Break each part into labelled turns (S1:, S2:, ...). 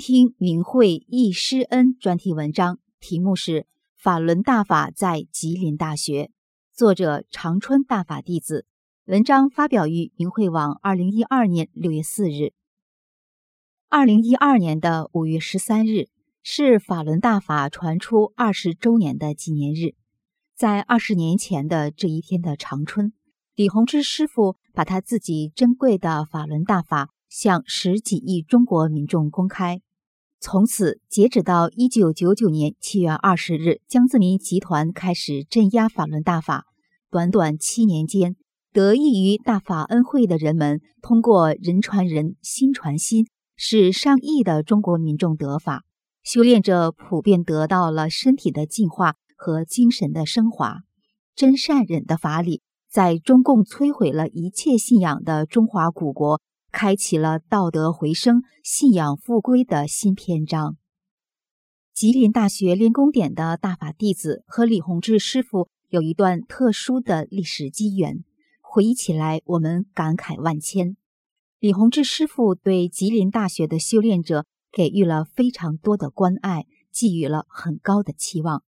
S1: 听明慧易师恩专题文章，题目是《法轮大法在吉林大学》，作者长春大法弟子。文章发表于明慧网，二零一二年六月四日。二零一二年的五月十三日是法轮大法传出二十周年的纪念日。在二十年前的这一天的长春，李洪志师傅把他自己珍贵的法轮大法。向十几亿中国民众公开。从此，截止到一九九九年七月二十日，江泽民集团开始镇压法轮大法。短短七年间，得益于大法恩惠的人们，通过人传人、心传心，使上亿的中国民众得法，修炼者普遍得到了身体的净化和精神的升华。真善忍的法理，在中共摧毁了一切信仰的中华古国。开启了道德回升、信仰复归的新篇章。吉林大学练功点的大法弟子和李洪志师傅有一段特殊的历史机缘，回忆起来，我们感慨万千。李洪志师傅对吉林大学的修炼者给予了非常多的关爱，寄予了很高的期望。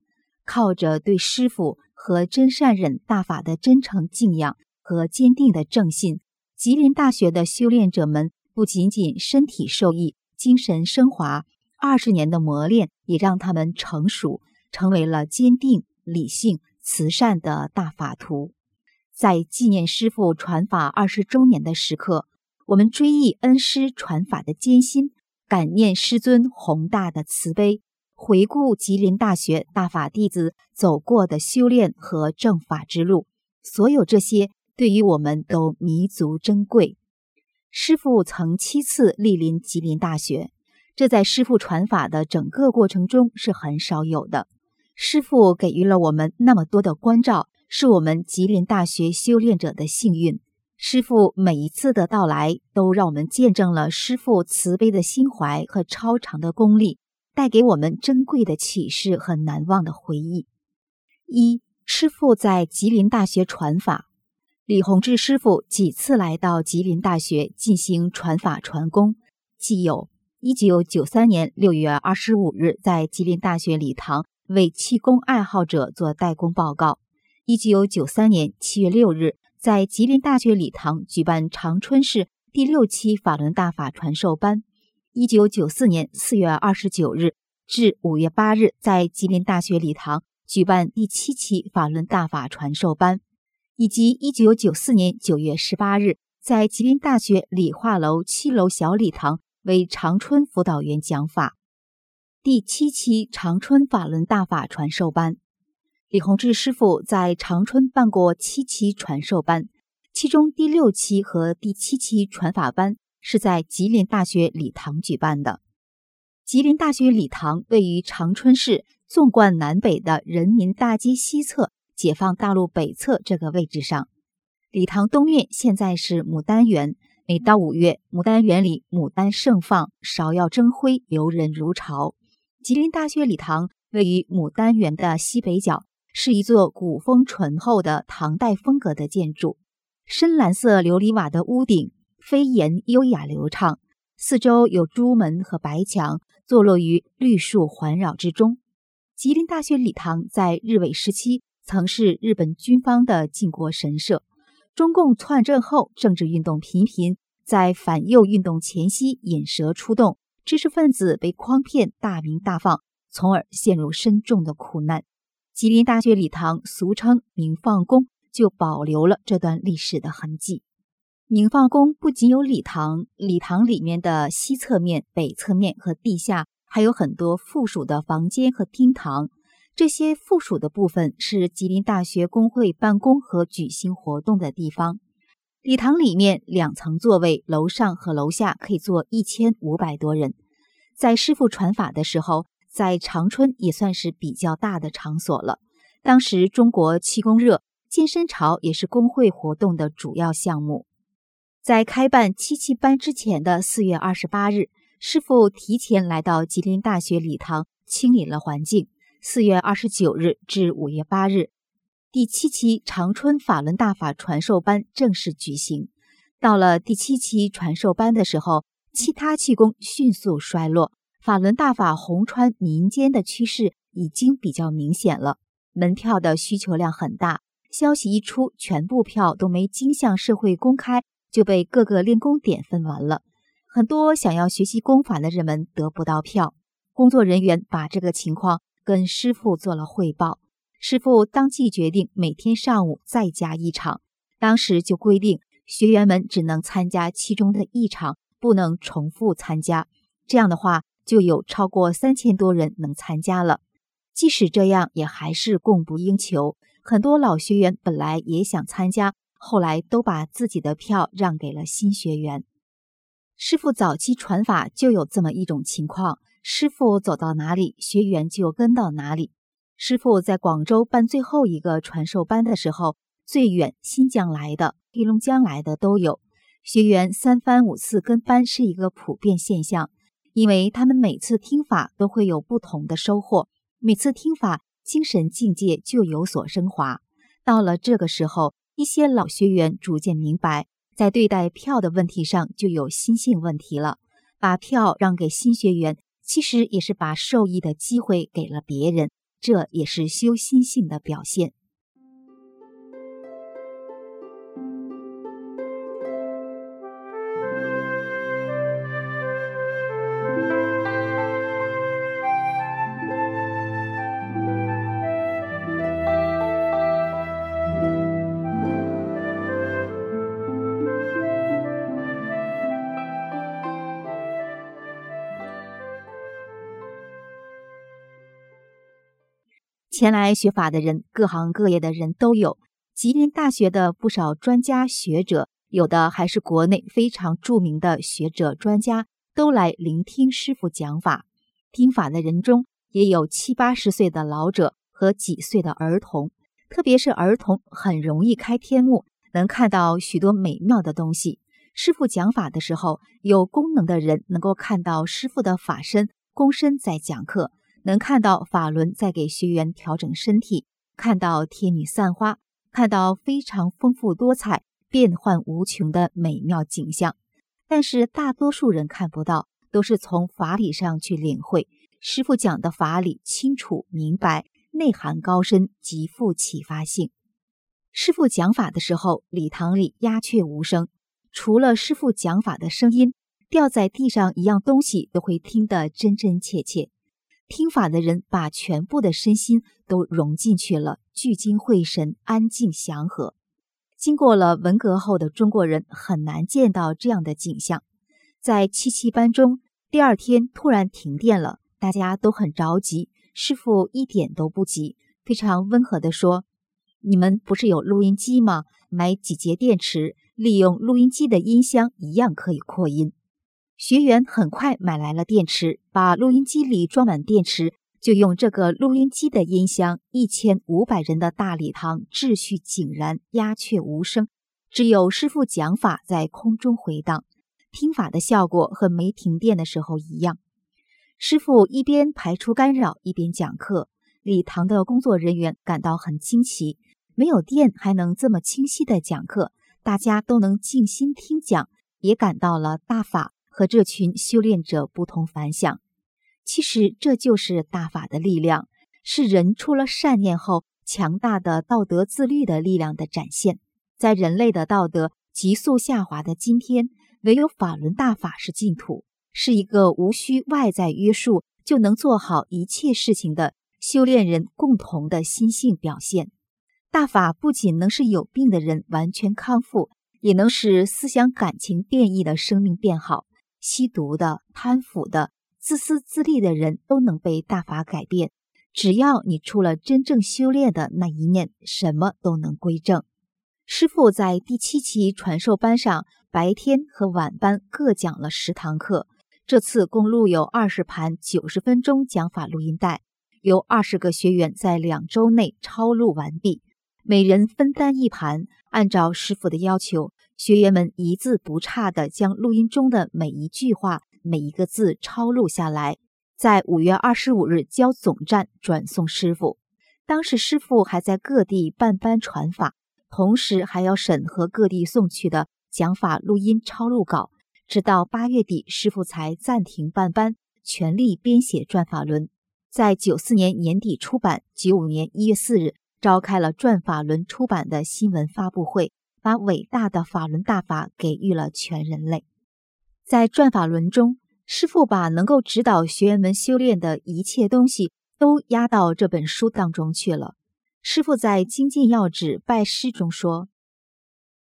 S1: 靠着对师傅和真善忍大法的真诚敬仰和坚定的正信。吉林大学的修炼者们不仅仅身体受益、精神升华，二十年的磨练也让他们成熟，成为了坚定、理性、慈善的大法徒。在纪念师傅传法二十周年的时刻，我们追忆恩师传法的艰辛，感念师尊宏大的慈悲，回顾吉林大学大法弟子走过的修炼和正法之路，所有这些。对于我们都弥足珍贵。师傅曾七次莅临吉林大学，这在师傅传法的整个过程中是很少有的。师傅给予了我们那么多的关照，是我们吉林大学修炼者的幸运。师傅每一次的到来，都让我们见证了师傅慈悲的心怀和超长的功力，带给我们珍贵的启示和难忘的回忆。一，师傅在吉林大学传法。李洪志师傅几次来到吉林大学进行传法传功，既有1993年6月25日在吉林大学礼堂为气功爱好者做代工报告；1993年7月6日在吉林大学礼堂举办长春市第六期法轮大法传授班；1994年4月29日至5月8日在吉林大学礼堂举办第七期法轮大法传授班。以及一九九四年九月十八日，在吉林大学理化楼七楼小礼堂为长春辅导员讲法，第七期长春法轮大法传授班。李洪志师傅在长春办过七期传授班，其中第六期和第七期传法班是在吉林大学礼堂举办的。吉林大学礼堂位于长春市纵贯南北的人民大街西侧。解放大路北侧这个位置上，礼堂东面现在是牡丹园。每到五月，牡丹园里牡丹盛放，芍药争辉，游人如潮。吉林大学礼堂位于牡丹园的西北角，是一座古风醇厚的唐代风格的建筑。深蓝色琉璃瓦的屋顶飞檐优雅流畅，四周有朱门和白墙，坐落于绿树环绕之中。吉林大学礼堂在日伪时期。曾是日本军方的靖国神社。中共篡政后，政治运动频频，在反右运动前夕引蛇出洞，知识分子被诓骗，大鸣大放，从而陷入深重的苦难。吉林大学礼堂俗称明放宫，就保留了这段历史的痕迹。明放宫不仅有礼堂，礼堂里面的西侧面、北侧面和地下还有很多附属的房间和厅堂。这些附属的部分是吉林大学工会办公和举行活动的地方。礼堂里面两层座位，楼上和楼下可以坐一千五百多人。在师傅传法的时候，在长春也算是比较大的场所了。当时中国气功热，健身潮也是工会活动的主要项目。在开办七七班之前的四月二十八日，师傅提前来到吉林大学礼堂清理了环境。四月二十九日至五月八日。第七期长春法轮大法传授班正式举行。到了第七期传授班的时候，其他气功迅速衰落，法轮大法红穿民间的趋势已经比较明显了。门票的需求量很大，消息一出，全部票都没经向社会公开，就被各个练功点分完了。很多想要学习功法的人们得不到票，工作人员把这个情况跟师傅做了汇报。师傅当即决定每天上午再加一场，当时就规定学员们只能参加其中的一场，不能重复参加。这样的话，就有超过三千多人能参加了。即使这样，也还是供不应求。很多老学员本来也想参加，后来都把自己的票让给了新学员。师傅早期传法就有这么一种情况：师傅走到哪里，学员就跟到哪里。师傅在广州办最后一个传授班的时候，最远新疆来的、黑龙江来的都有学员，三番五次跟班是一个普遍现象，因为他们每次听法都会有不同的收获，每次听法精神境界就有所升华。到了这个时候，一些老学员逐渐明白，在对待票的问题上就有心性问题了，把票让给新学员，其实也是把受益的机会给了别人。这也是修心性的表现。前来学法的人，各行各业的人都有。吉林大学的不少专家学者，有的还是国内非常著名的学者专家，都来聆听师傅讲法。听法的人中，也有七八十岁的老者和几岁的儿童。特别是儿童，很容易开天目，能看到许多美妙的东西。师傅讲法的时候，有功能的人能够看到师傅的法身、功身在讲课。能看到法轮在给学员调整身体，看到天女散花，看到非常丰富多彩、变幻无穷的美妙景象。但是大多数人看不到，都是从法理上去领会。师傅讲的法理清楚明白，内涵高深，极富启发性。师傅讲法的时候，礼堂里鸦雀无声，除了师傅讲法的声音，掉在地上一样东西都会听得真真切切。听法的人把全部的身心都融进去了，聚精会神，安静祥和。经过了文革后的中国人很难见到这样的景象。在七七班中，第二天突然停电了，大家都很着急。师傅一点都不急，非常温和地说：“你们不是有录音机吗？买几节电池，利用录音机的音箱，一样可以扩音。”学员很快买来了电池，把录音机里装满电池，就用这个录音机的音箱。一千五百人的大礼堂秩序井然，鸦雀无声，只有师傅讲法在空中回荡。听法的效果和没停电的时候一样。师傅一边排除干扰，一边讲课。礼堂的工作人员感到很惊奇：没有电还能这么清晰的讲课，大家都能静心听讲，也感到了大法。和这群修炼者不同凡响，其实这就是大法的力量，是人出了善念后强大的道德自律的力量的展现。在人类的道德急速下滑的今天，唯有法轮大法是净土，是一个无需外在约束就能做好一切事情的修炼人共同的心性表现。大法不仅能使有病的人完全康复，也能使思想感情变异的生命变好。吸毒的、贪腐的、自私自利的人都能被大法改变。只要你出了真正修炼的那一念，什么都能归正。师傅在第七期传授班上，白天和晚班各讲了十堂课。这次共录有二十盘九十分钟讲法录音带，由二十个学员在两周内抄录完毕，每人分担一盘，按照师傅的要求，学员们一字不差地将录音中的每一句话、每一个字抄录下来，在五月二十五日交总站转送师傅。当时师傅还在各地办班传法，同时还要审核各地送去的讲法录音抄录稿。直到八月底，师傅才暂停办班，全力编写《转法轮》。在九四年年底出版，九五年一月四日召开了《转法轮》出版的新闻发布会，把伟大的法轮大法给予了全人类。在《转法轮》中，师傅把能够指导学员们修炼的一切东西都压到这本书当中去了。师傅在《精进要旨拜师》中说：“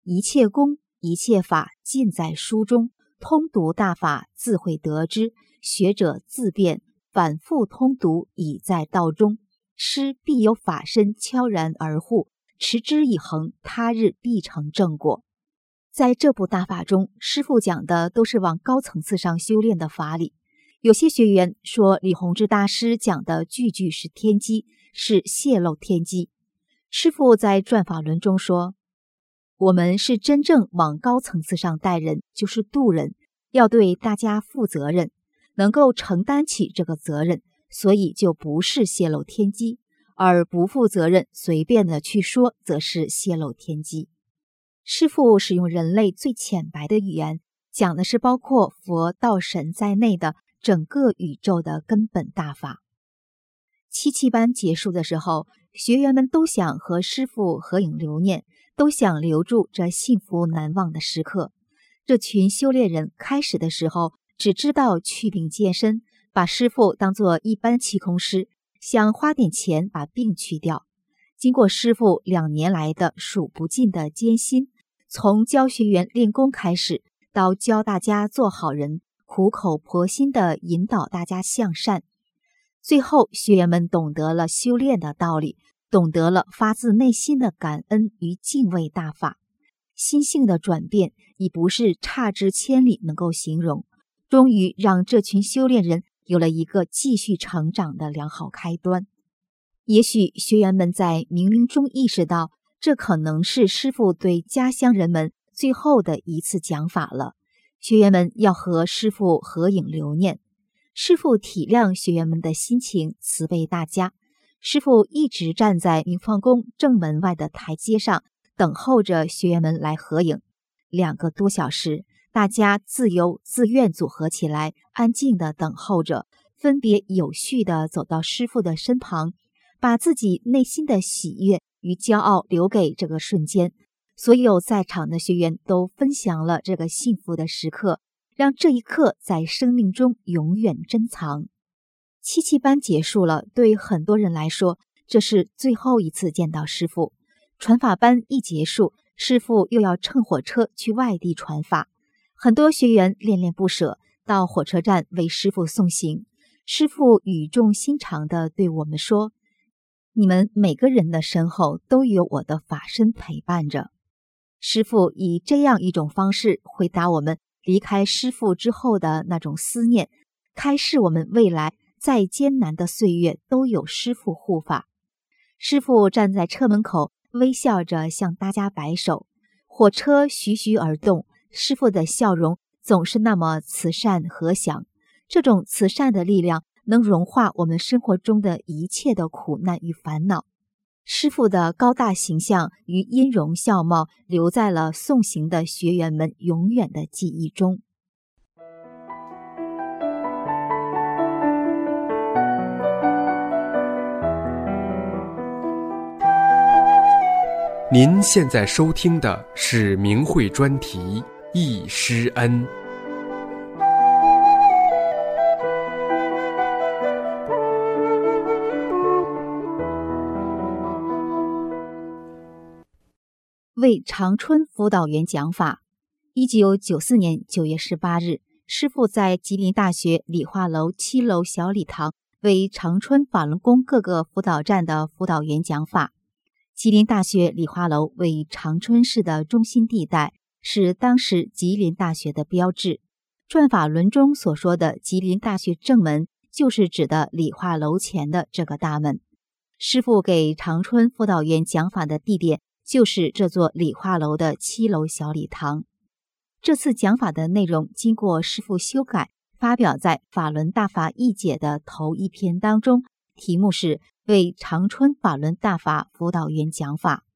S1: 一切功，一切法，尽在书中。”通读大法，自会得知；学者自辩，反复通读，已在道中。师必有法身悄然而护，持之以恒，他日必成正果。在这部大法中，师傅讲的都是往高层次上修炼的法理。有些学员说，李洪志大师讲的句句是天机，是泄露天机。师傅在《转法轮》中说。我们是真正往高层次上带人，就是渡人，要对大家负责任，能够承担起这个责任，所以就不是泄露天机；而不负责任、随便的去说，则是泄露天机。师父使用人类最浅白的语言，讲的是包括佛、道、神在内的整个宇宙的根本大法。七七班结束的时候，学员们都想和师父合影留念。都想留住这幸福难忘的时刻。这群修炼人开始的时候只知道祛病健身，把师傅当做一般气功师，想花点钱把病去掉。经过师傅两年来的数不尽的艰辛，从教学员练功开始，到教大家做好人，苦口婆心地引导大家向善，最后学员们懂得了修炼的道理。懂得了发自内心的感恩与敬畏大法，心性的转变已不是差之千里能够形容。终于让这群修炼人有了一个继续成长的良好开端。也许学员们在冥冥中意识到，这可能是师傅对家乡人们最后的一次讲法了。学员们要和师傅合影留念。师傅体谅学员们的心情，慈悲大家。师傅一直站在明放宫正门外的台阶上，等候着学员们来合影。两个多小时，大家自由自愿组合起来，安静的等候着，分别有序的走到师傅的身旁，把自己内心的喜悦与骄傲留给这个瞬间。所有在场的学员都分享了这个幸福的时刻，让这一刻在生命中永远珍藏。七七班结束了，对很多人来说，这是最后一次见到师傅。传法班一结束，师傅又要乘火车去外地传法，很多学员恋恋不舍，到火车站为师傅送行。师傅语重心长地对我们说：“你们每个人的身后都有我的法身陪伴着。”师傅以这样一种方式回答我们离开师傅之后的那种思念，开示我们未来。再艰难的岁月都有师傅护法。师傅站在车门口，微笑着向大家摆手。火车徐徐而动，师傅的笑容总是那么慈善和祥。这种慈善的力量能融化我们生活中的一切的苦难与烦恼。师傅的高大形象与音容笑貌，留在了送行的学员们永远的记忆中。
S2: 您现在收听的是明慧专题《易师恩》。
S1: 为长春辅导员讲法。一九九四年九月十八日，师傅在吉林大学理化楼七楼小礼堂为长春法轮功各个辅导站的辅导员讲法。吉林大学理化楼位于长春市的中心地带，是当时吉林大学的标志。转法轮中所说的吉林大学正门，就是指的理化楼前的这个大门。师傅给长春辅导员讲法的地点，就是这座理化楼的七楼小礼堂。这次讲法的内容经过师傅修改，发表在《法轮大法译解》的头一篇当中，题目是。为长春法轮大法辅导员讲法，《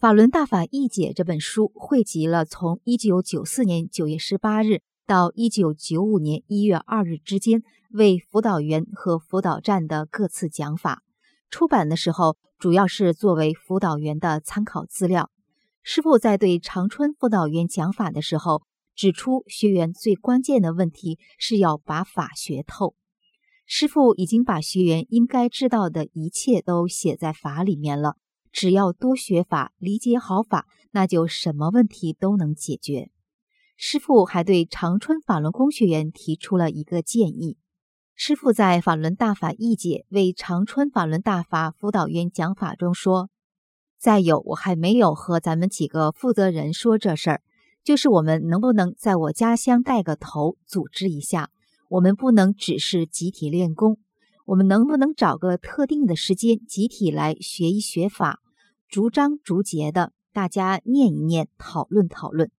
S1: 法轮大法译解》这本书汇集了从一九九四年九月十八日到一九九五年一月二日之间为辅导员和辅导站的各次讲法。出版的时候，主要是作为辅导员的参考资料。师傅在对长春辅导员讲法的时候，指出学员最关键的问题是要把法学透。师傅已经把学员应该知道的一切都写在法里面了，只要多学法，理解好法，那就什么问题都能解决。师傅还对长春法轮功学员提出了一个建议。师傅在《法轮大法译解》为长春法轮大法辅导员讲法中说：“再有，我还没有和咱们几个负责人说这事儿，就是我们能不能在我家乡带个头，组织一下。”我们不能只是集体练功，我们能不能找个特定的时间，集体来学一学法，逐章逐节的，大家念一念，讨论讨论，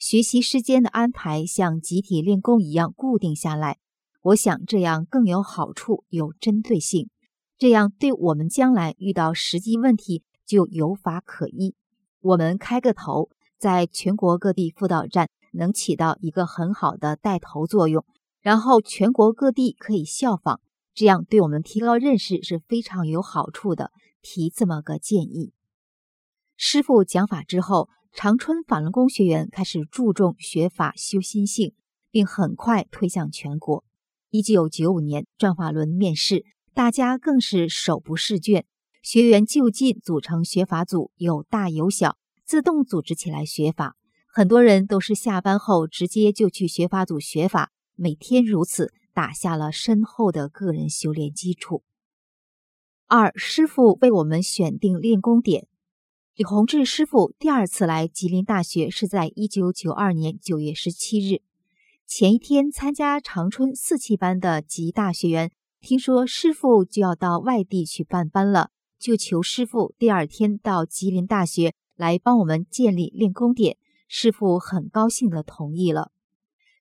S1: 学习时间的安排像集体练功一样固定下来。我想这样更有好处，有针对性，这样对我们将来遇到实际问题就有法可依。我们开个头，在全国各地辅导站能起到一个很好的带头作用。然后全国各地可以效仿，这样对我们提高认识是非常有好处的。提这么个建议。师傅讲法之后，长春法轮功学员开始注重学法修心性，并很快推向全国。一九九五年转法轮面试，大家更是手不释卷，学员就近组成学法组，有大有小，自动组织起来学法。很多人都是下班后直接就去学法组学法。每天如此，打下了深厚的个人修炼基础。二师傅为我们选定练功点。李洪志师傅第二次来吉林大学是在一九九二年九月十七日。前一天参加长春四期班的吉大学员听说师傅就要到外地去办班了，就求师傅第二天到吉林大学来帮我们建立练功点。师傅很高兴的同意了。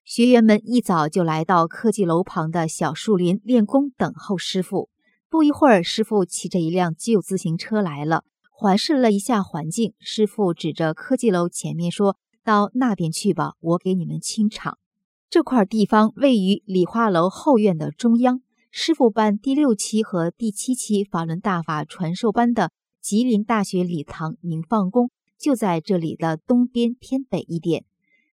S1: 学员们一早就来到科技楼旁的小树林练功，等候师傅。不一会儿，师傅骑着一辆旧自行车来了，环视了一下环境。师傅指着科技楼前面说：“到那边去吧，我给你们清场。”这块地方位于理化楼后院的中央。师傅办第六期和第七期法轮大法传授班的吉林大学礼堂明放宫就在这里的东边偏北一点，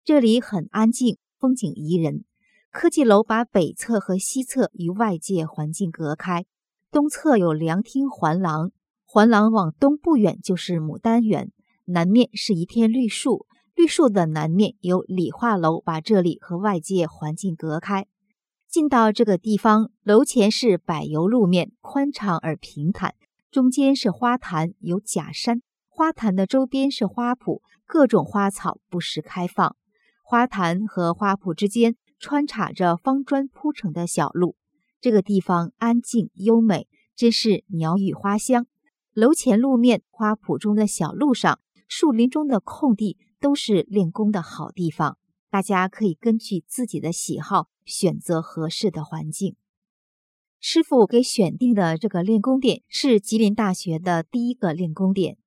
S1: 这里很安静。风景宜人，科技楼把北侧和西侧与外界环境隔开。东侧有凉厅环廊，环廊往东不远就是牡丹园，南面是一片绿树，绿树的南面有理化楼，把这里和外界环境隔开。进到这个地方，楼前是柏油路面，宽敞而平坦，中间是花坛，有假山，花坛的周边是花圃，各种花草不时开放。花坛和花圃之间穿插着方砖铺成的小路，这个地方安静优美，真是鸟语花香。楼前路面、花圃中的小路上、树林中的空地，都是练功的好地方。大家可以根据自己的喜好选择合适的环境。师傅给选定的这个练功点是吉林大学的第一个练功点，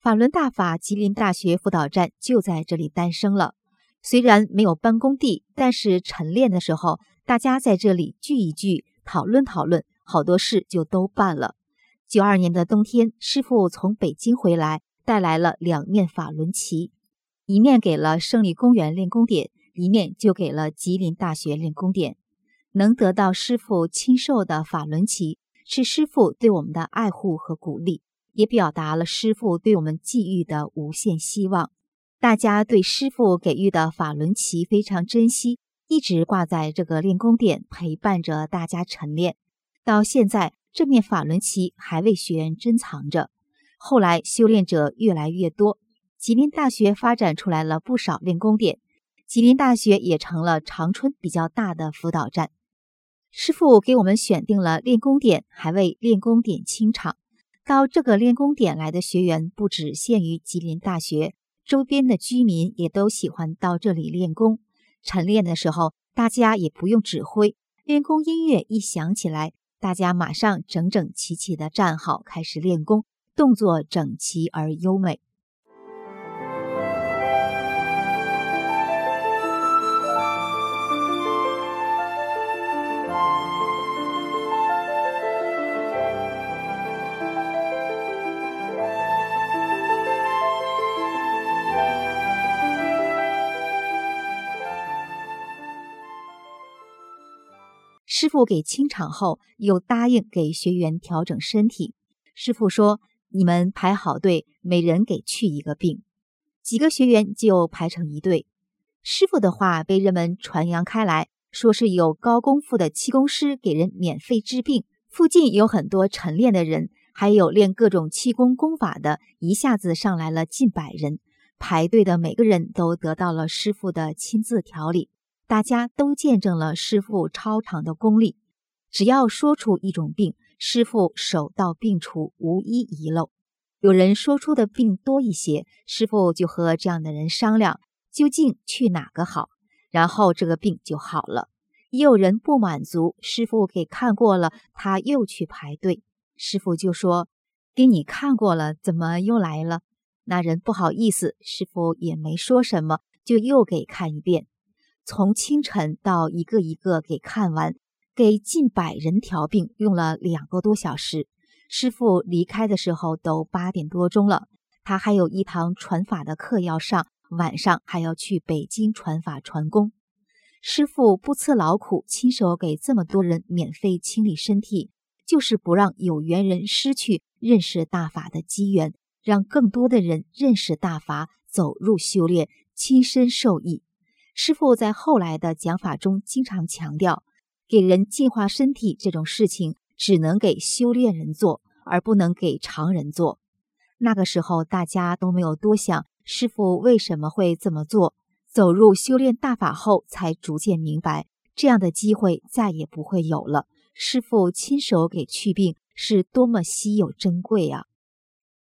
S1: 法轮大法吉林大学辅导站就在这里诞生了。虽然没有办公地，但是晨练的时候，大家在这里聚一聚，讨论讨论，好多事就都办了。九二年的冬天，师傅从北京回来，带来了两面法轮旗，一面给了胜利公园练功点，一面就给了吉林大学练功点。能得到师傅亲授的法轮旗，是师傅对我们的爱护和鼓励，也表达了师傅对我们寄予的无限希望。大家对师傅给予的法轮旗非常珍惜，一直挂在这个练功点，陪伴着大家晨练。到现在，这面法轮旗还为学员珍藏着。后来修炼者越来越多，吉林大学发展出来了不少练功点，吉林大学也成了长春比较大的辅导站。师傅给我们选定了练功点，还为练功点清场。到这个练功点来的学员不只限于吉林大学，周边的居民也都喜欢到这里练功。晨练的时候，大家也不用指挥，练功音乐一响起来，大家马上整整齐齐的站好，开始练功，动作整齐而优美。师傅给清场后，又答应给学员调整身体。师傅说：“你们排好队，每人给去一个病。”几个学员就排成一队。师傅的话被人们传扬开来，说是有高功夫的气功师给人免费治病。附近有很多晨练的人，还有练各种气功功法的，一下子上来了近百人。排队的每个人都得到了师傅的亲自调理。大家都见证了师傅超长的功力，只要说出一种病，师傅手到病除，无一遗漏。有人说出的病多一些，师傅就和这样的人商量，究竟去哪个好，然后这个病就好了。也有人不满足，师傅给看过了，他又去排队，师傅就说：“给你看过了，怎么又来了？”那人不好意思，师傅也没说什么，就又给看一遍。从清晨到一个一个给看完，给近百人调病，用了两个多小时。师傅离开的时候都八点多钟了，他还有一堂传法的课要上，晚上还要去北京传法传功。师傅不辞劳苦，亲手给这么多人免费清理身体，就是不让有缘人失去认识大法的机缘，让更多的人认识大法，走入修炼，亲身受益。师傅在后来的讲法中经常强调，给人净化身体这种事情只能给修炼人做，而不能给常人做。那个时候大家都没有多想师傅为什么会这么做。走入修炼大法后，才逐渐明白，这样的机会再也不会有了。师傅亲手给去病，是多么稀有珍贵啊！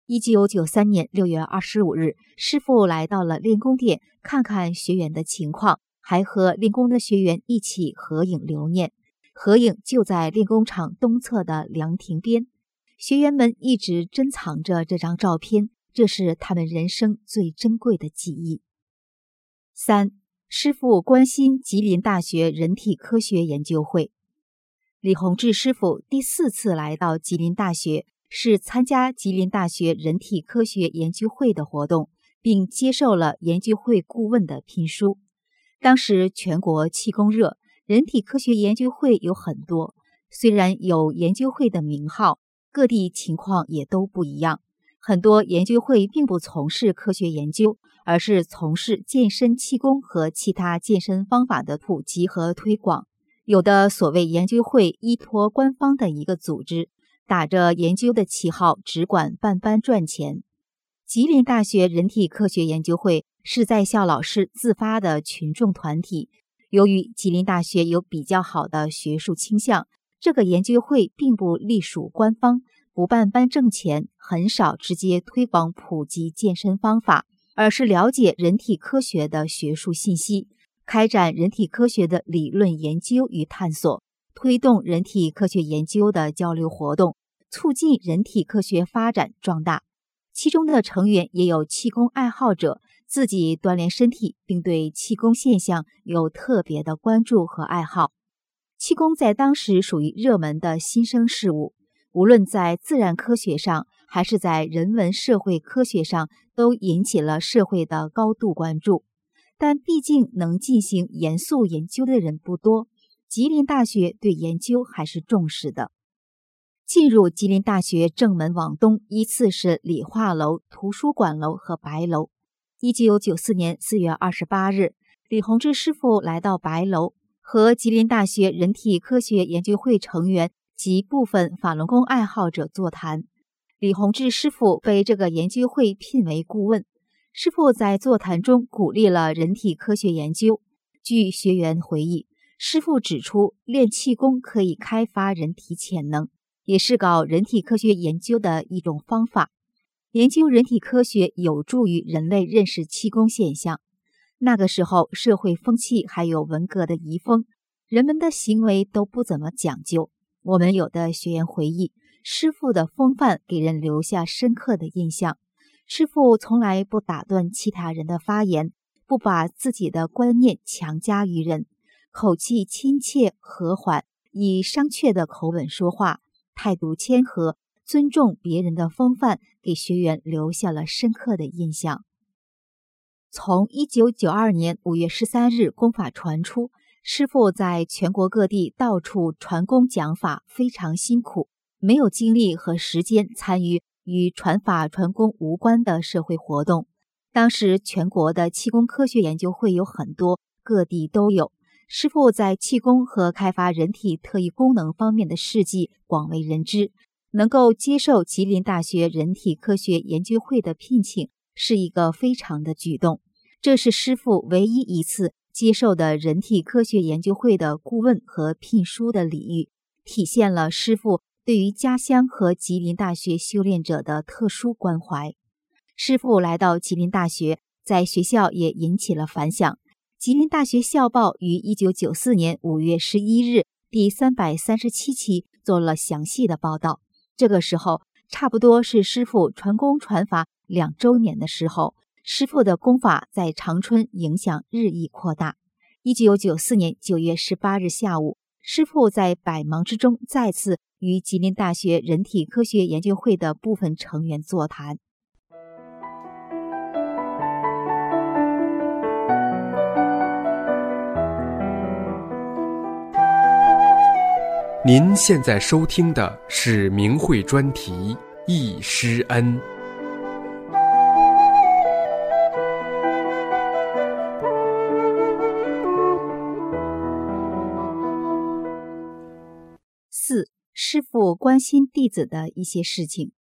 S1: 一九九三年六月二十五日，师傅来到了练功殿，看看学员的情况，还和练功的学员一起合影留念。合影就在练功场东侧的凉亭边，学员们一直珍藏着这张照片，这是他们人生最珍贵的记忆。三，师傅关心吉林大学人体科学研究会。李洪志师傅第四次来到吉林大学。是参加吉林大学人体科学研究会的活动，并接受了研究会顾问的聘书。当时全国气功热，人体科学研究会有很多，虽然有研究会的名号，各地情况也都不一样。很多研究会并不从事科学研究，而是从事健身气功和其他健身方法的普及和推广。有的所谓研究会依托官方的一个组织。打着研究的旗号，只管办班赚钱。吉林大学人体科学研究会是在校老师自发的群众团体。由于吉林大学有比较好的学术倾向，这个研究会并不隶属官方，不办班挣钱，很少直接推广普及健身方法，而是了解人体科学的学术信息，开展人体科学的理论研究与探索。推动人体科学研究的交流活动，促进人体科学发展壮大。其中的成员也有气功爱好者，自己锻炼身体，并对气功现象有特别的关注和爱好。气功在当时属于热门的新生事物，无论在自然科学上，还是在人文社会科学上，都引起了社会的高度关注。但毕竟能进行严肃研究的人不多。吉林大学对研究还是重视的。进入吉林大学正门往东，依次是理化楼、图书馆楼和白楼。一九九四年四月二十八日，李洪志师傅来到白楼，和吉林大学人体科学研究会成员及部分法轮功爱好者座谈。李洪志师傅被这个研究会聘为顾问。师傅在座谈中鼓励了人体科学研究。据学员回忆，师傅指出，练气功可以开发人体潜能，也是搞人体科学研究的一种方法。研究人体科学有助于人类认识气功现象。那个时候，社会风气还有文革的遗风，人们的行为都不怎么讲究。我们有的学员回忆，师傅的风范给人留下深刻的印象。师傅从来不打断其他人的发言，不把自己的观念强加于人，口气亲切和缓，以商榷的口吻说话，态度谦和，尊重别人的风范，给学员留下了深刻的印象。从一九九二年五月十三日功法传出，师傅在全国各地到处传功讲法，非常辛苦，没有精力和时间参与。与传法传功无关的社会活动，当时全国的气功科学研究会有很多，各地都有。师傅在气功和开发人体特异功能方面的事迹广为人知，能够接受吉林大学人体科学研究会的聘请，是一个非常的举动。这是师傅唯一一次接受的人体科学研究会的顾问和聘书的礼遇，体现了师傅。对于家乡和吉林大学修炼者的特殊关怀，师傅来到吉林大学，在学校也引起了反响。吉林大学校报于一九九四年五月十一日第三百三十七期做了详细的报道。这个时候，差不多是师傅传功传法两周年的时候，师傅的功法在长春影响日益扩大。一九九四年九月十八日下午，师傅在百忙之中再次。与吉林大学人体科学研究会的部分成员座谈。
S2: 您现在收听的是明慧专题《易师恩》。
S1: 四师傅关心弟子的一些事情，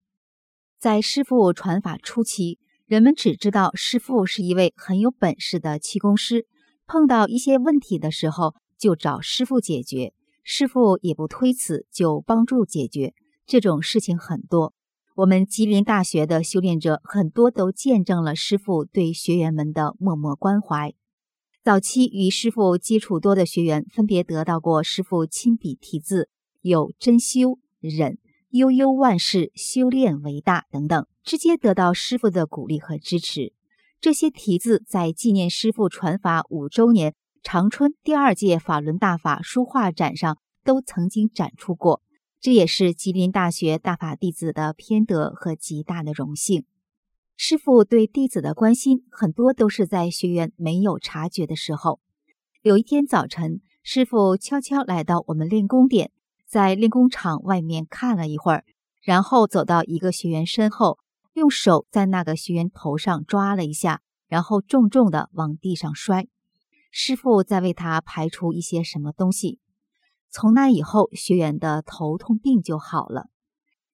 S1: 在师傅传法初期，人们只知道师傅是一位很有本事的气功师，碰到一些问题的时候就找师傅解决，师傅也不推辞，就帮助解决。这种事情很多，我们吉林大学的修炼者很多都见证了师傅对学员们的默默关怀。早期与师傅接触多的学员，分别得到过师傅亲笔题字。有真修、忍、悠悠万事、修炼为大等等，直接得到师傅的鼓励和支持。这些题字在纪念师傅传法五周年长春第二届法轮大法书画展上都曾经展出过，这也是吉林大学大法弟子的偏德和极大的荣幸。师傅对弟子的关心，很多都是在学员没有察觉的时候。有一天早晨，师傅悄悄来到我们练功点。在练功场外面看了一会儿，然后走到一个学员身后，用手在那个学员头上抓了一下，然后重重的往地上摔。师傅在为他排除一些什么东西。从那以后，学员的头痛病就好了。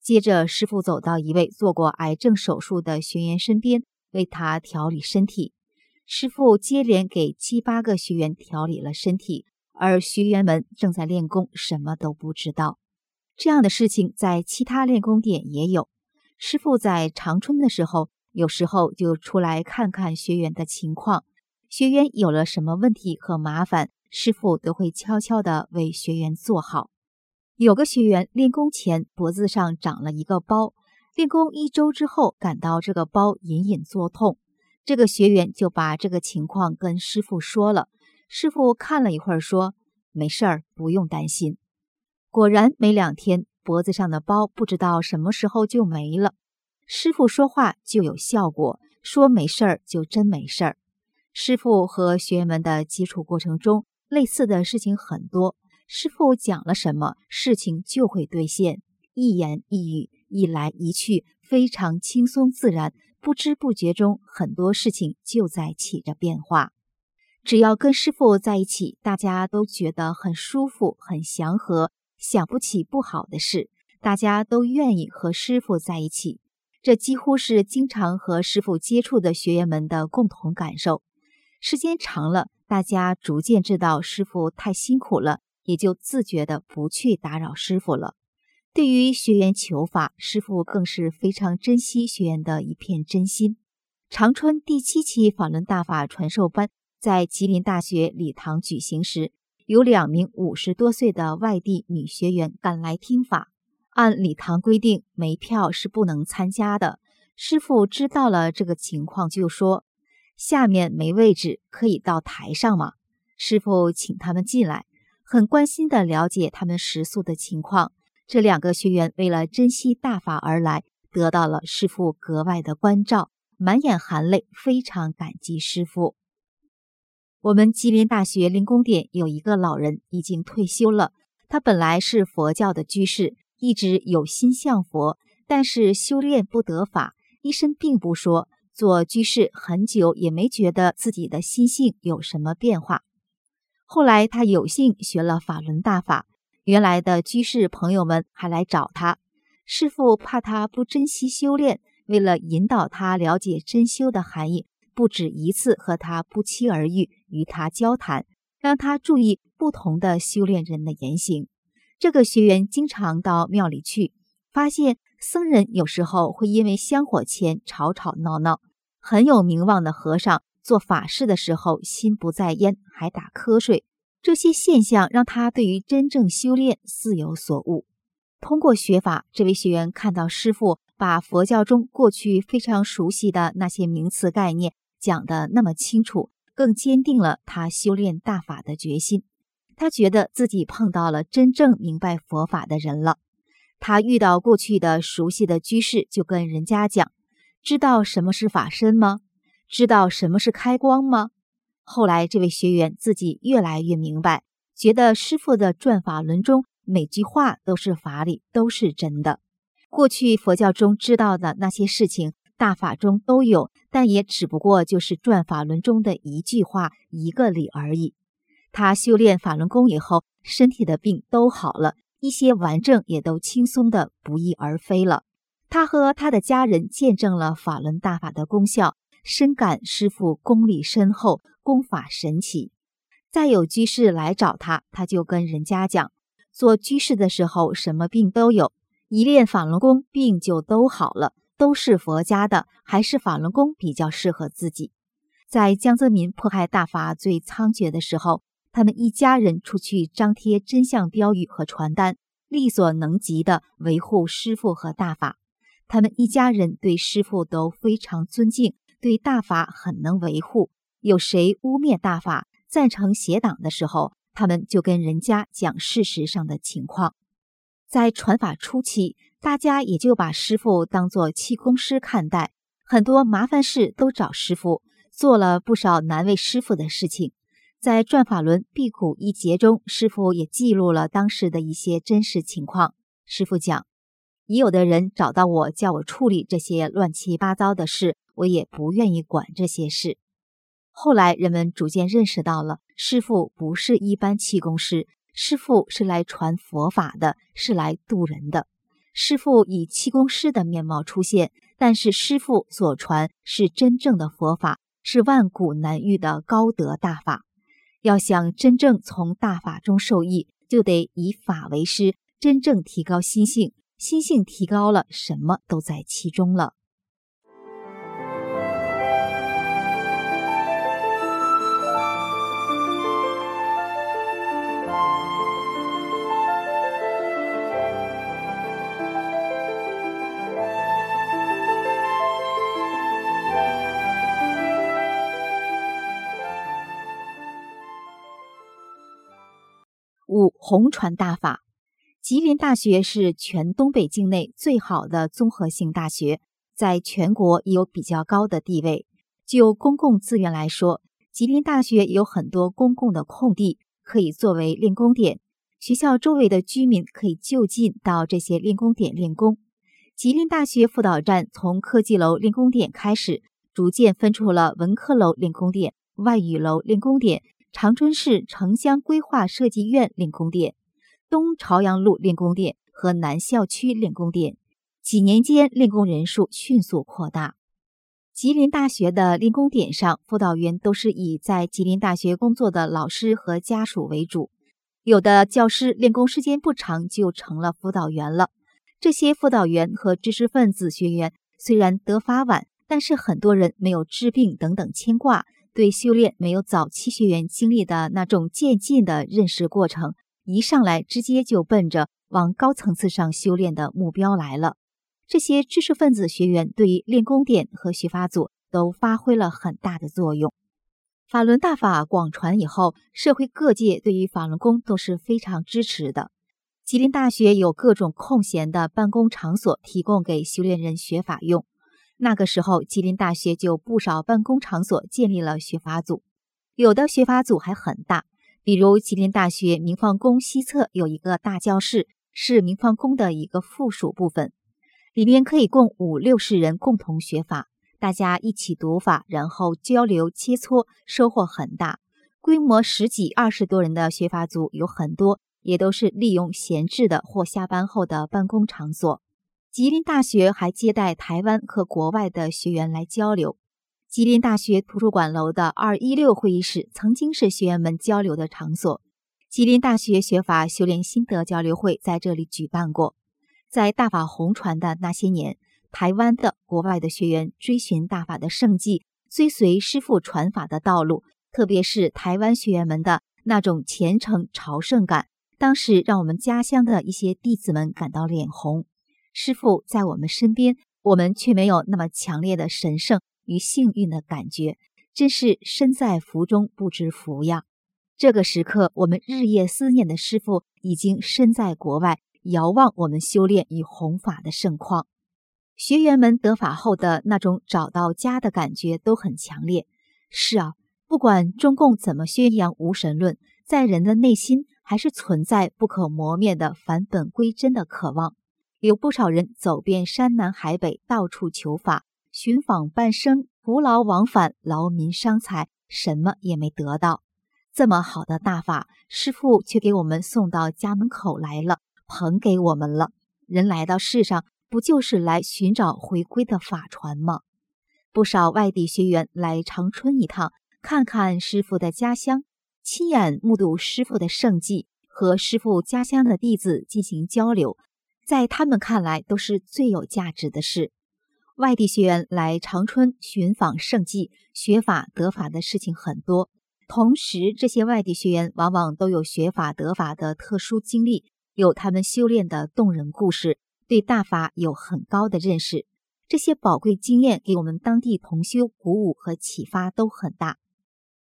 S1: 接着，师傅走到一位做过癌症手术的学员身边，为他调理身体。师傅接连给七八个学员调理了身体。而学员们正在练功，什么都不知道。这样的事情在其他练功点也有。师傅在长春的时候，有时候就出来看看学员的情况。学员有了什么问题和麻烦，师傅都会悄悄地为学员做好。有个学员练功前脖子上长了一个包，练功一周之后感到这个包隐隐作痛，这个学员就把这个情况跟师傅说了。师傅看了一会儿，说：“没事儿，不用担心。”果然，没两天，脖子上的包不知道什么时候就没了。师傅说话就有效果，说没事儿就真没事儿。师傅和学员们的接触过程中，类似的事情很多。师傅讲了什么，事情就会兑现。一言一语，一来一去，非常轻松自然，不知不觉中，很多事情就在起着变化。只要跟师傅在一起，大家都觉得很舒服、很祥和，想不起不好的事。大家都愿意和师傅在一起。这几乎是经常和师傅接触的学员们的共同感受。时间长了，大家逐渐知道师傅太辛苦了，也就自觉的不去打扰师傅了。对于学员求法，师傅更是非常珍惜学员的一片真心。长春第七期法轮大法传授班在吉林大学礼堂举行时，有两名五十多岁的外地女学员赶来听法。按礼堂规定，没票是不能参加的。师傅知道了这个情况，就说：“下面没位置，可以到台上吗？”师傅请他们进来，很关心地了解他们食宿的情况。这两个学员为了珍惜大法而来，得到了师傅格外的关照，满眼含泪，非常感激师傅。我们吉林大学灵功点有一个老人已经退休了，他本来是佛教的居士。一直有心向佛，但是修炼不得法。医生并不说，做居士很久也没觉得自己的心性有什么变化。后来他有幸学了法轮大法，原来的居士朋友们还来找他。师傅怕他不珍惜修炼，为了引导他了解真修的含义，不止一次和他不期而遇，与他交谈，让他注意不同的修炼人的言行。这个学员经常到庙里去，发现僧人有时候会因为香火钱吵吵闹闹。很有名望的和尚做法事的时候心不在焉，还打瞌睡。这些现象让他对于真正修炼似有所悟。通过学法，这位学员看到师傅把佛教中过去非常熟悉的那些名词概念讲得那么清楚，更坚定了他修炼大法的决心。他觉得自己碰到了真正明白佛法的人了。他遇到过去的熟悉的居士，就跟人家讲：“知道什么是法身吗？知道什么是开光吗？”后来，这位学员自己越来越明白，觉得师傅的转法轮中每句话都是法理，都是真的。过去佛教中知道的那些事情，大法中都有，但也只不过就是转法轮中的一句话、一个理而已。他修炼法轮功以后，身体的病都好了，一些顽症也都轻松的不翼而飞了。他和他的家人见证了法轮大法的功效，深感师傅功力深厚，功法神奇。再有居士来找他，他就跟人家讲：做居士的时候，什么病都有，一练法轮功，病就都好了，都是佛家的，还是法轮功比较适合自己。在江泽民迫害大法最猖獗的时候。他们一家人出去张贴真相标语和传单，力所能及的维护师傅和大法。他们一家人对师傅都非常尊敬，对大法很能维护。有谁污蔑大法、赞成邪党的时候，他们就跟人家讲事实上的情况。在传法初期，大家也就把师傅当作气功师看待，很多麻烦事都找师傅，做了不少难为师傅的事情。在《转法轮辟谷一节》中，师傅也记录了当时的一些真实情况。师傅讲，已有的人找到我，叫我处理这些乱七八糟的事，我也不愿意管这些事。后来人们逐渐认识到了，师傅不是一般气功师，师傅是来传佛法的，是来渡人的。师傅以气功师的面貌出现，但是师傅所传是真正的佛法，是万古难遇的高德大法。要想真正从大法中受益，就得以法为师，真正提高心性。心性提高了，什么都在其中了。五红传大法，吉林大学是全东北境内最好的综合性大学，在全国也有比较高的地位。就公共资源来说，吉林大学有很多公共的空地，可以作为练功点。学校周围的居民可以就近到这些练功点练功。吉林大学辅导站从科技楼练功点开始，逐渐分出了文科楼练功点、外语楼练功点。长春市城乡规划设计院练功点、东朝阳路练功点、和南校区练功点，几年间练功人数迅速扩大。吉林大学的练功点上，辅导员都是以在吉林大学工作的老师和家属为主。有的教师练功时间不长，就成了辅导员了。这些辅导员和知识分子学员虽然得法晚，但是很多人没有治病等等牵挂，对修炼没有早期学员经历的那种渐进的认识过程，一上来直接就奔着往高层次上修炼的目标来了。这些知识分子学员对于练功点和学法组都发挥了很大的作用。法轮大法广传以后，社会各界对于法轮功都是非常支持的。吉林大学有各种空闲的办公场所提供给修炼人学法用。那个时候，吉林大学就不少办公场所建立了学法组，有的学法组还很大，比如吉林大学明放宫西侧有一个大教室，是明放宫的一个附属部分。里面可以供五六十人共同学法，大家一起读法，然后交流切磋，收获很大。规模十几、二十多人的学法组有很多，也都是利用闲置的或下班后的办公场所。吉林大学还接待台湾和国外的学员来交流。吉林大学图书馆楼的二一六会议室曾经是学员们交流的场所。吉林大学学法修炼心得交流会在这里举办过。在大法红传的那些年，台湾的、国外的学员追寻大法的圣迹，追随师父传法的道路，特别是台湾学员们的那种虔诚朝圣感，当时让我们家乡的一些弟子们感到脸红。师父在我们身边，我们却没有那么强烈的神圣与幸运的感觉，真是身在福中不知福呀！这个时刻，我们日夜思念的师父已经身在国外。遥望我们修炼与弘法的盛况，学员们得法后的那种找到家的感觉都很强烈。是啊，不管中共怎么宣扬无神论，在人的内心还是存在不可磨灭的返本归真的渴望。有不少人走遍山南海北，到处求法，寻访半生，徒劳往返，劳民伤财，什么也没得到。这么好的大法，师父却给我们送到家门口来了。捧给我们了。人来到世上，不就是来寻找回归的法船吗？不少外地学员来长春一趟，看看师傅的家乡，亲眼目睹师傅的圣迹，和师傅家乡的弟子进行交流，在他们看来都是最有价值的事。外地学员来长春寻访圣迹、学法得法的事情很多，同时这些外地学员往往都有学法得法的特殊经历。有他们修炼的动人故事，对大法有很高的认识。这些宝贵经验给我们当地同修鼓舞和启发都很大。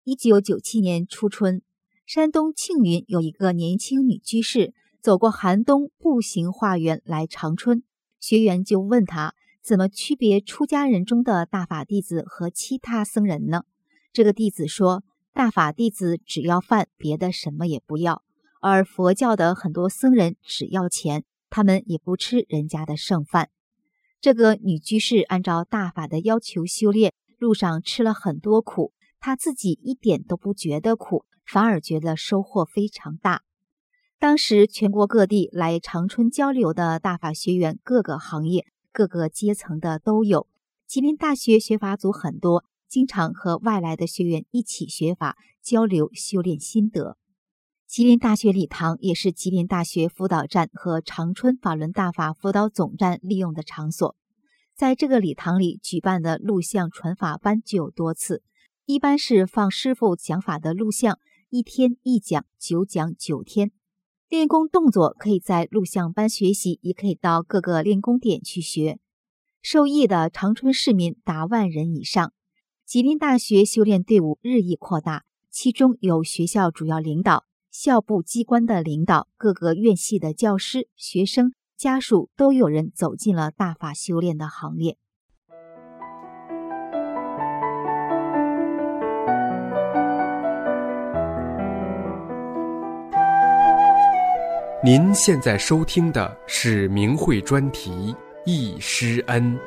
S1: 一九九七年初春，山东庆云有一个年轻女居士走过寒冬，步行化缘来长春。学员就问他怎么区别出家人中的大法弟子和其他僧人呢？这个弟子说：“大法弟子只要饭，别的什么也不要。”而佛教的很多僧人只要钱，他们也不吃人家的剩饭。这个女居士按照大法的要求修炼，路上吃了很多苦，她自己一点都不觉得苦，反而觉得收获非常大。当时全国各地来长春交流的大法学员，各个行业、各个阶层的都有。吉林大学学法组很多，经常和外来的学员一起学法交流修炼心得。吉林大学礼堂也是吉林大学辅导站和长春法轮大法辅导总站利用的场所。在这个礼堂里举办的录像传法班就有多次，一般是放师傅讲法的录像，一天一讲，九讲九天。练功动作可以在录像班学习，也可以到各个练功点去学。受益的长春市民达万人以上。吉林大学修炼队伍日益扩大，其中有学校主要领导。校部机关的领导、各个院系的教师、学生、家属都有人走进了大法修炼的行列。
S2: 您现在收听的是明慧专题《易师恩》。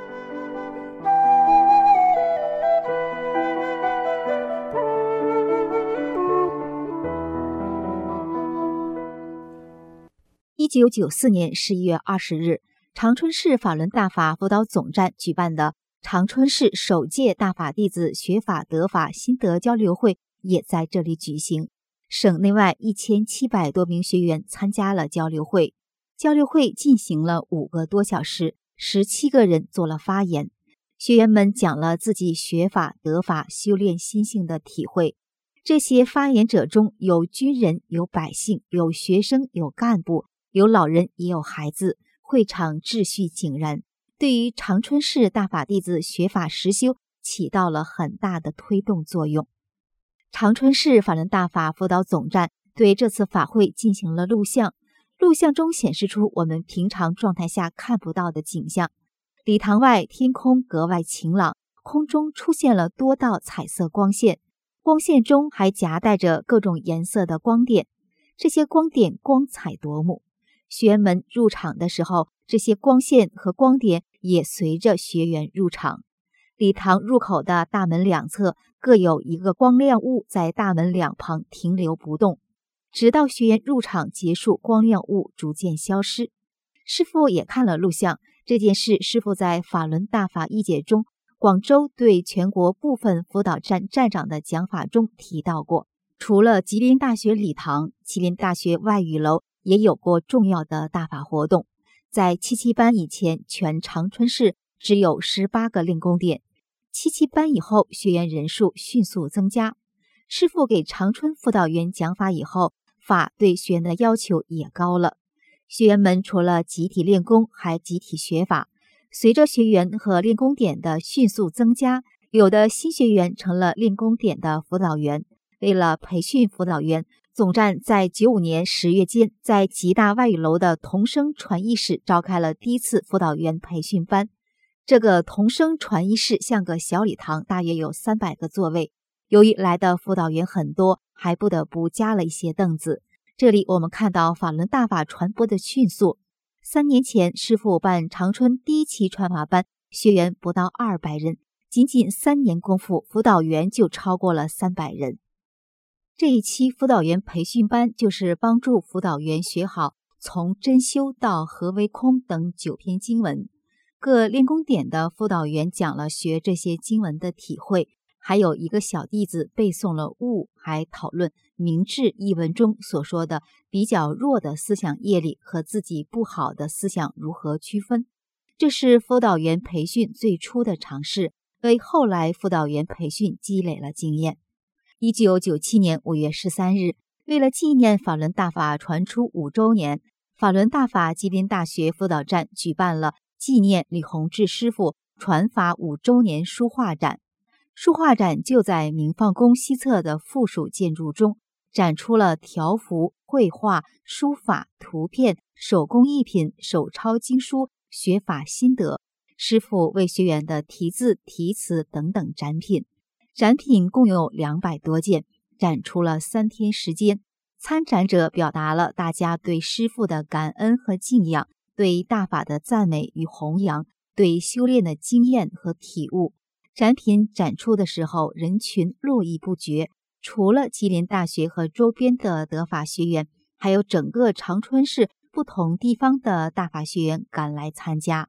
S1: 九九四年十一月二十日，长春市法轮大法辅导总站举办的长春市首届大法弟子学法得法心得交流会也在这里举行。省内外一千七百多名学员参加了交流会。交流会进行了五个多小时，十七个人做了发言，学员们讲了自己学法得法、修炼心性的体会。这些发言者中有军人，有百姓，有学生，有干部。有老人，也有孩子，会场秩序井然，对于长春市大法弟子学法实修起到了很大的推动作用。长春市法轮大法辅导总站对这次法会进行了录像，录像中显示出我们平常状态下看不到的景象。礼堂外天空格外晴朗，空中出现了多道彩色光线，光线中还夹带着各种颜色的光点，这些光点光彩夺目。学员们入场的时候，这些光线和光点也随着学员入场。礼堂入口的大门两侧各有一个光亮物在大门两旁停留不动，直到学员入场结束，光亮物逐渐消失。师傅也看了录像，这件事师傅在法轮大法一节中，广州对全国部分辅导站站长的讲法中提到过。除了吉林大学礼堂，吉林大学外语楼。也有过重要的大法活动。在七七班以前，全长春市只有十八个练功点。七七班以后，学员人数迅速增加。师傅给长春辅导员讲法以后，法对学员的要求也高了。学员们除了集体练功，还集体学法。随着学员和练功点的迅速增加，有的新学员成了练功点的辅导员。为了培训辅导员，总站在九五年十月间，在吉大外语楼的同声传译室召开了第一次辅导员培训班。这个同声传译室像个小礼堂，大约有三百个座位。由于来的辅导员很多，还不得不加了一些凳子。这里我们看到法轮大法传播的迅速。三年前，师傅办长春第一期传法班，学员不到二百人，仅仅三年功夫，辅导员就超过了三百人。这一期辅导员培训班就是帮助辅导员学好从真修到何为空等九篇经文。各练功点的辅导员讲了学这些经文的体会，还有一个小弟子背诵了悟，还讨论明智一文中所说的比较弱的思想业力和自己不好的思想如何区分。这是辅导员培训最初的尝试，为后来辅导员培训积累了经验。一九九七年五月十三日，为了纪念法轮大法传出五周年，法轮大法吉林大学辅导站举办了纪念李洪志师傅传法五周年书画展。书画展就在明放宫西侧的附属建筑中，展出了条幅、绘画、书法、图片、手工艺品、手抄经书、学法心得、师傅为学员的题字、题词等等展品。展品共有两百多件，展出了三天时间。参展者表达了大家对师傅的感恩和敬仰，对大法的赞美与弘扬，对修炼的经验和体悟。展品展出的时候，人群络绎不绝。除了吉林大学和周边的德法学员，还有整个长春市不同地方的大法学员赶来参加。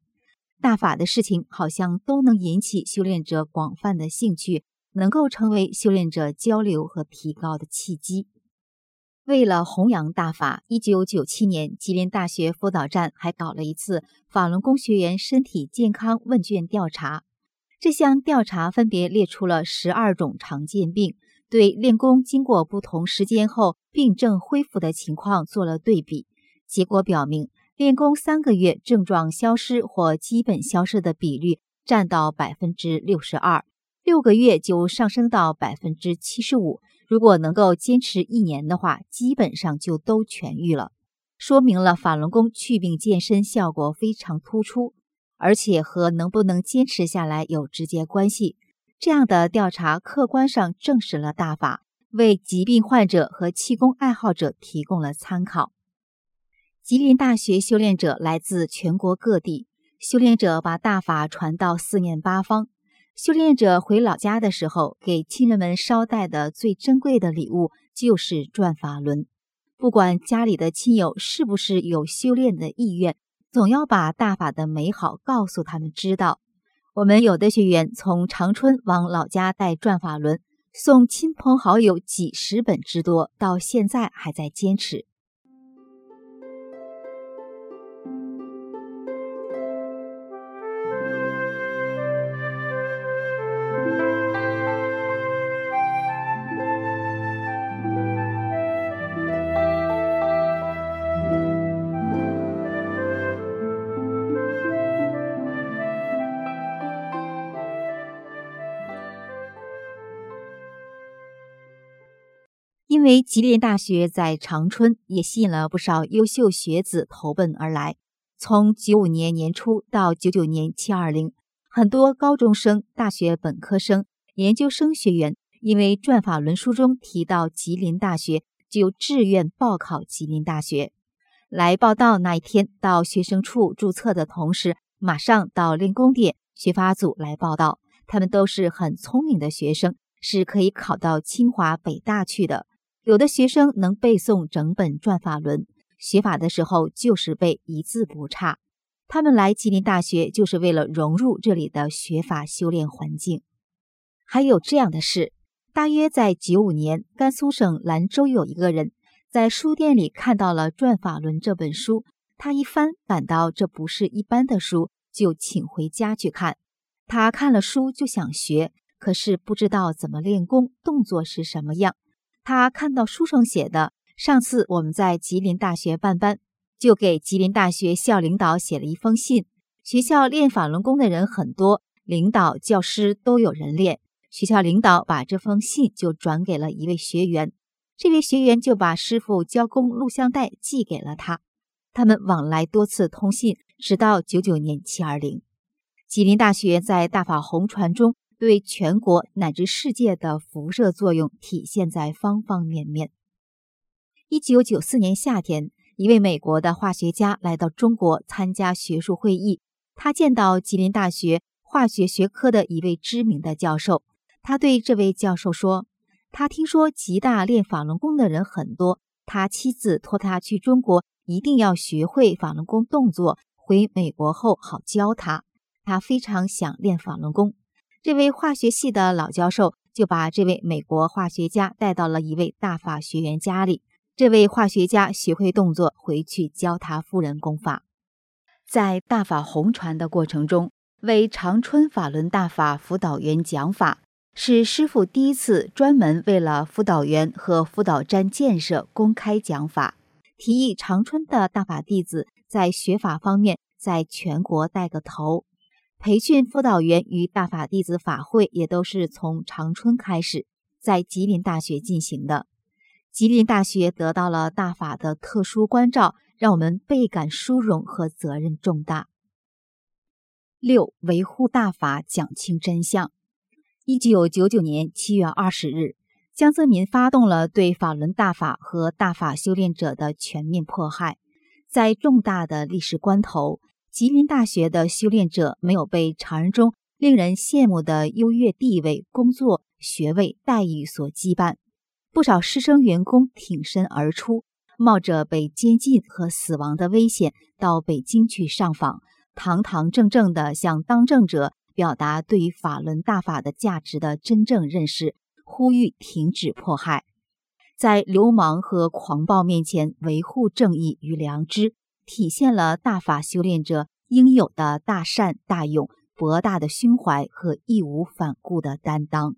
S1: 大法的事情好像都能引起修炼者广泛的兴趣。能够成为修炼者交流和提高的契机。为了弘扬大法，一九九七年，吉林大学辅导站还搞了一次法轮功学员身体健康问卷调查。这项调查分别列出了十二种常见病，对练功经过不同时间后病症恢复的情况做了对比。结果表明，练功三个月症状消失或基本消失的比率占到百分之六十二。六个月就上升到百分之七十五，如果能够坚持一年的话，基本上就都痊愈了，说明了法轮功祛病健身效果非常突出，而且和能不能坚持下来有直接关系。这样的调查客观上证实了大法，为疾病患者和气功爱好者提供了参考。吉林大学修炼者来自全国各地，修炼者把大法传到四面八方。修炼者回老家的时候，给亲人们捎带的最珍贵的礼物就是转法轮。不管家里的亲友是不是有修炼的意愿，总要把大法的美好告诉他们知道。我们有的学员从长春往老家带转法轮，送亲朋好友几十本之多，到现在还在坚持。为吉林大学在长春，也吸引了不少优秀学子投奔而来。从九五年年初到九九年七二零，很多高中生、大学本科生、研究生学员，因为《转法轮》书中提到吉林大学，就志愿报考吉林大学。来报到那一天，到学生处注册的同时，马上到练功点学法组来报到。他们都是很聪明的学生，是可以考到清华、北大去的。有的学生能背诵整本《转法轮》，学法的时候就是背，一字不差。他们来吉林大学就是为了融入这里的学法修炼环境。还有这样的事：大约在九五年，甘肃省兰州有一个人在书店里看到了《转法轮》这本书，他一翻，感到这不是一般的书，就请回家去看。他看了书就想学，可是不知道怎么练功，动作是什么样。他看到书上写的，上次我们在吉林大学办班，就给吉林大学校领导写了一封信。学校练法轮功的人很多，领导、教师都有人练。学校领导把这封信就转给了一位学员，这位学员就把师傅教功录像带寄给了他。他们往来多次通信，直到九九年七二零，吉林大学在大法红传中。对全国乃至世界的辐射作用体现在方方面面。一九九四年夏天，一位美国的化学家来到中国参加学术会议，他见到吉林大学化学学科的一位知名的教授。他对这位教授说：“他听说吉大练法轮功的人很多，他妻子托他去中国，一定要学会法轮功动作，回美国后好教他。他非常想练法轮功。”这位化学系的老教授就把这位美国化学家带到了一位大法学员家里。这位化学家学会动作，回去教他夫人功法。在大法红传的过程中，为长春法轮大法辅导员讲法，是师傅第一次专门为了辅导员和辅导站建设公开讲法，提议长春的大法弟子在学法方面在全国带个头。培训辅导员与大法弟子法会也都是从长春开始，在吉林大学进行的。吉林大学得到了大法的特殊关照，让我们倍感殊荣和责任重大。六、维护大法，讲清真相。一九九九年七月二十日，江泽民发动了对法轮大法和大法修炼者的全面迫害，在重大的历史关头。吉林大学的修炼者没有被常人中令人羡慕的优越地位、工作、学位、待遇所羁绊。不少师生员工挺身而出，冒着被监禁和死亡的危险到北京去上访，堂堂正正地向当政者表达对于法轮大法的价值的真正认识，呼吁停止迫害，在流氓和狂暴面前维护正义与良知。体现了大法修炼者应有的大善大勇、博大的胸怀和义无反顾的担当。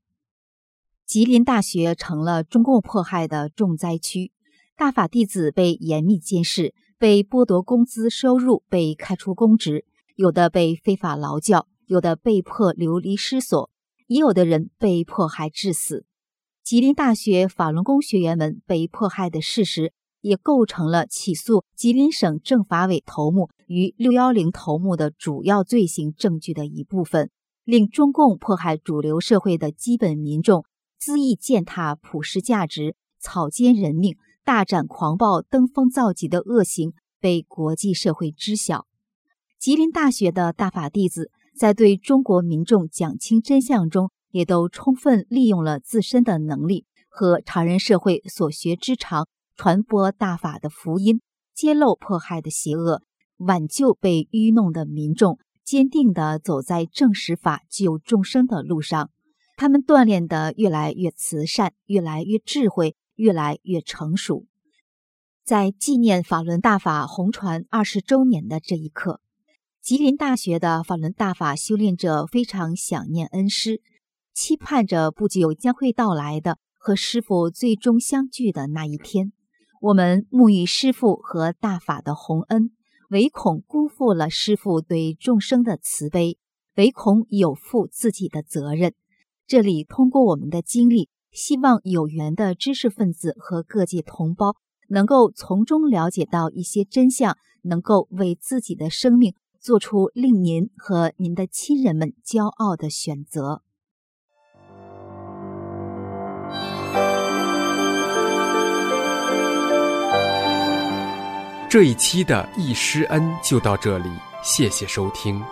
S1: 吉林大学成了中共迫害的重灾区，大法弟子被严密监视，被剥夺工资收入，被开除公职，有的被非法劳教，有的被迫流离失所，也有的人被迫害致死。吉林大学法轮功学员们被迫害的事实。也构成了起诉吉林省政法委头目与六幺零头目的主要罪行证据的一部分，令中共迫害主流社会的基本民众，恣意践踏普世价值、草菅人命、大展狂暴、登峰造极的恶行被国际社会知晓。吉林大学的大法弟子在对中国民众讲清真相中，也都充分利用了自身的能力和常人社会所学之长。传播大法的福音，揭露迫害的邪恶，挽救被愚弄的民众，坚定地走在正实法救众生的路上。他们锻炼得越来越慈善，越来越智慧，越来越成熟。在纪念法轮大法红传二十周年的这一刻，吉林大学的法轮大法修炼者非常想念恩师，期盼着不久将会到来的和师傅最终相聚的那一天。我们沐浴师傅和大法的洪恩，唯恐辜负了师傅对众生的慈悲，唯恐有负自己的责任。这里通过我们的经历，希望有缘的知识分子和各界同胞能够从中了解到一些真相，能够为自己的生命做出令您和您的亲人们骄傲的选择。
S2: 这一期的易师恩就到这里，谢谢收听。